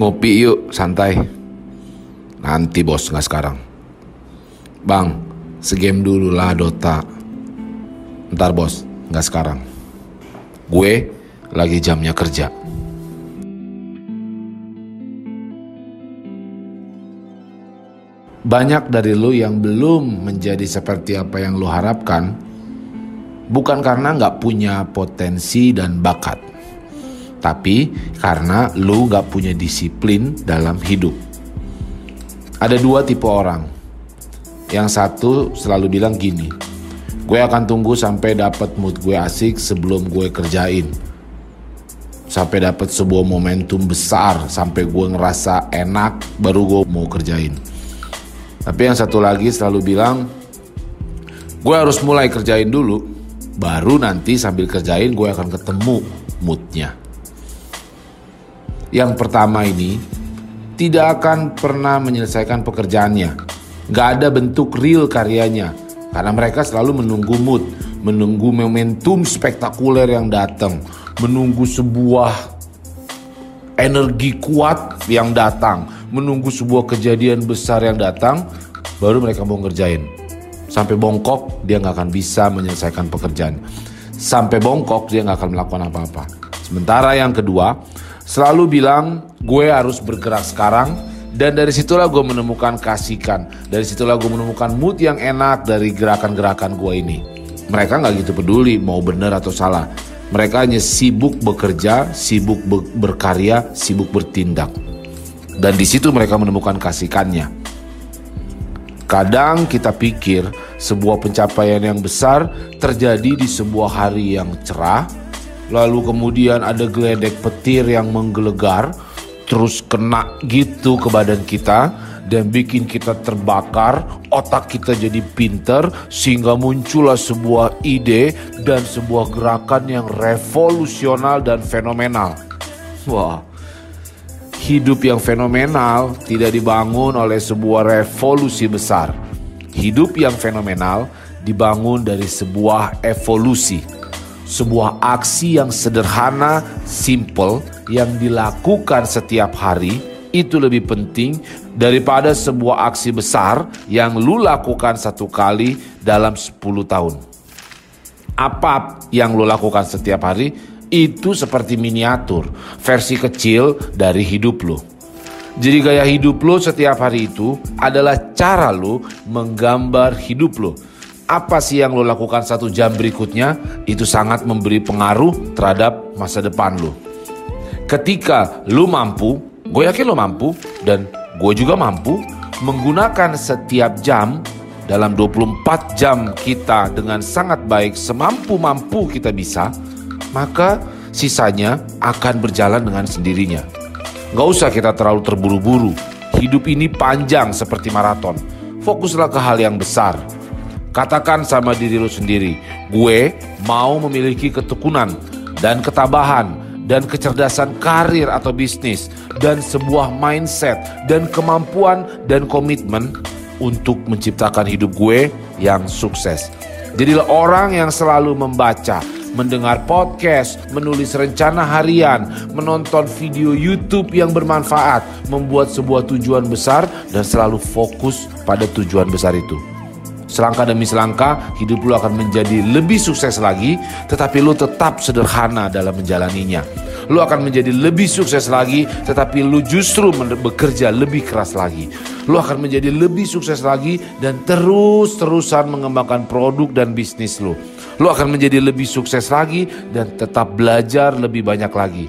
ngopi yuk santai. Nanti bos nggak sekarang. Bang, segame dulu lah Dota. Ntar bos, nggak sekarang. Gue lagi jamnya kerja. Banyak dari lu yang belum menjadi seperti apa yang lu harapkan, bukan karena nggak punya potensi dan bakat tapi karena lu gak punya disiplin dalam hidup. Ada dua tipe orang. Yang satu selalu bilang gini, gue akan tunggu sampai dapat mood gue asik sebelum gue kerjain. Sampai dapat sebuah momentum besar, sampai gue ngerasa enak, baru gue mau kerjain. Tapi yang satu lagi selalu bilang, gue harus mulai kerjain dulu, baru nanti sambil kerjain gue akan ketemu moodnya. Yang pertama ini tidak akan pernah menyelesaikan pekerjaannya. Gak ada bentuk real karyanya. Karena mereka selalu menunggu mood, menunggu momentum spektakuler yang datang, menunggu sebuah energi kuat yang datang, menunggu sebuah kejadian besar yang datang, baru mereka mau ngerjain. Sampai bongkok dia nggak akan bisa menyelesaikan pekerjaan. Sampai bongkok dia nggak akan melakukan apa-apa. Sementara yang kedua, selalu bilang gue harus bergerak sekarang. Dan dari situlah gue menemukan kasihkan dari situlah gue menemukan mood yang enak dari gerakan-gerakan gue ini. Mereka nggak gitu peduli mau benar atau salah. Mereka hanya sibuk bekerja sibuk be berkarya sibuk bertindak. Dan di situ mereka menemukan kasihkannya kadang kita pikir sebuah pencapaian yang besar terjadi di sebuah hari yang cerah lalu kemudian ada geledek petir yang menggelegar, terus kena gitu ke badan kita dan bikin kita terbakar, otak kita jadi pinter sehingga muncullah sebuah ide dan sebuah gerakan yang revolusional dan fenomenal. Wah, hidup yang fenomenal tidak dibangun oleh sebuah revolusi besar. Hidup yang fenomenal dibangun dari sebuah evolusi sebuah aksi yang sederhana, simple, yang dilakukan setiap hari itu lebih penting daripada sebuah aksi besar yang lu lakukan satu kali dalam 10 tahun. Apa yang lu lakukan setiap hari itu seperti miniatur, versi kecil dari hidup lu. Jadi gaya hidup lu setiap hari itu adalah cara lu menggambar hidup lu apa sih yang lo lakukan satu jam berikutnya itu sangat memberi pengaruh terhadap masa depan lo. Ketika lo mampu, gue yakin lo mampu dan gue juga mampu menggunakan setiap jam dalam 24 jam kita dengan sangat baik semampu-mampu kita bisa, maka sisanya akan berjalan dengan sendirinya. Gak usah kita terlalu terburu-buru. Hidup ini panjang seperti maraton. Fokuslah ke hal yang besar Katakan sama diri lu sendiri, gue mau memiliki ketekunan dan ketabahan dan kecerdasan karir atau bisnis dan sebuah mindset dan kemampuan dan komitmen untuk menciptakan hidup gue yang sukses. Jadilah orang yang selalu membaca, mendengar podcast, menulis rencana harian, menonton video YouTube yang bermanfaat, membuat sebuah tujuan besar dan selalu fokus pada tujuan besar itu. Selangkah demi selangkah hidup lu akan menjadi lebih sukses lagi tetapi lu tetap sederhana dalam menjalaninya. Lu akan menjadi lebih sukses lagi tetapi lu justru bekerja lebih keras lagi. Lu akan menjadi lebih sukses lagi dan terus-terusan mengembangkan produk dan bisnis lu. Lu akan menjadi lebih sukses lagi dan tetap belajar lebih banyak lagi.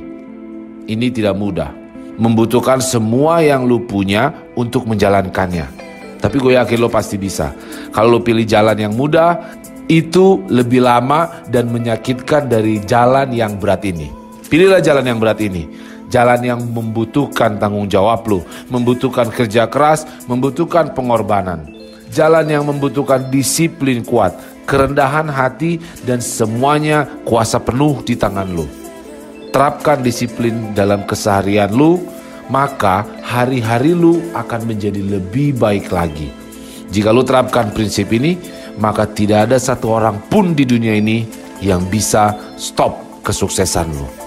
Ini tidak mudah. Membutuhkan semua yang lu punya untuk menjalankannya. Tapi gue yakin lo pasti bisa. Kalau lo pilih jalan yang mudah, itu lebih lama dan menyakitkan dari jalan yang berat ini. Pilihlah jalan yang berat ini. Jalan yang membutuhkan tanggung jawab lu, membutuhkan kerja keras, membutuhkan pengorbanan. Jalan yang membutuhkan disiplin kuat, kerendahan hati, dan semuanya kuasa penuh di tangan lu. Terapkan disiplin dalam keseharian lu, maka hari-hari lu akan menjadi lebih baik lagi. Jika lu terapkan prinsip ini, maka tidak ada satu orang pun di dunia ini yang bisa stop kesuksesan lu.